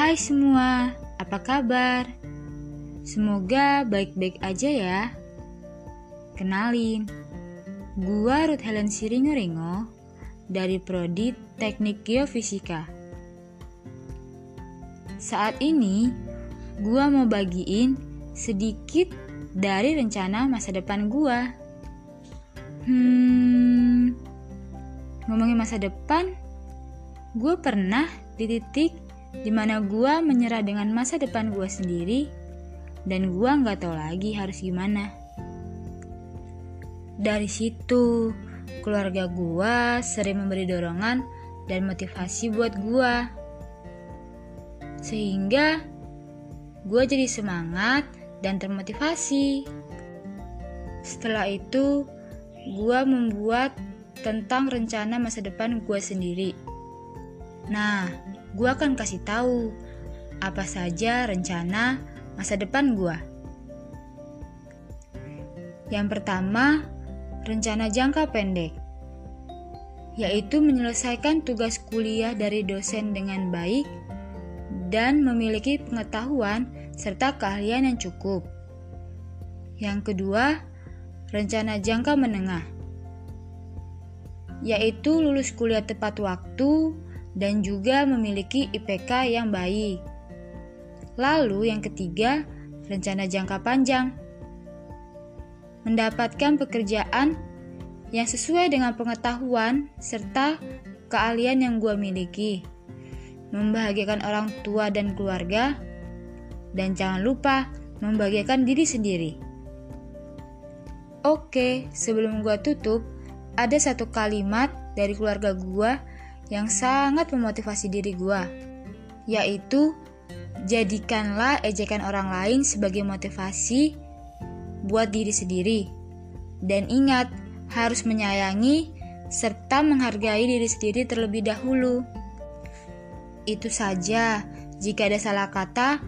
Hai semua, apa kabar? Semoga baik-baik aja ya. Kenalin, gua Ruth Helen Siringo dari Prodi Teknik Geofisika. Saat ini, gua mau bagiin sedikit dari rencana masa depan gua. Hmm, ngomongin masa depan, gue pernah di titik di mana gue menyerah dengan masa depan gue sendiri dan gue nggak tahu lagi harus gimana. Dari situ, keluarga gue sering memberi dorongan dan motivasi buat gue. Sehingga gue jadi semangat dan termotivasi. Setelah itu, gue membuat tentang rencana masa depan gue sendiri. Nah, gue akan kasih tahu apa saja rencana masa depan gue. Yang pertama, rencana jangka pendek, yaitu menyelesaikan tugas kuliah dari dosen dengan baik dan memiliki pengetahuan serta keahlian yang cukup. Yang kedua, rencana jangka menengah, yaitu lulus kuliah tepat waktu dan juga memiliki IPK yang baik. Lalu yang ketiga, rencana jangka panjang. Mendapatkan pekerjaan yang sesuai dengan pengetahuan serta keahlian yang gue miliki. Membahagiakan orang tua dan keluarga. Dan jangan lupa membahagiakan diri sendiri. Oke, sebelum gue tutup, ada satu kalimat dari keluarga gue yang sangat memotivasi diri gue, yaitu jadikanlah ejekan orang lain sebagai motivasi buat diri sendiri. Dan ingat, harus menyayangi serta menghargai diri sendiri terlebih dahulu. Itu saja, jika ada salah kata,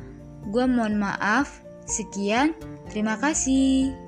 gue mohon maaf. Sekian, terima kasih.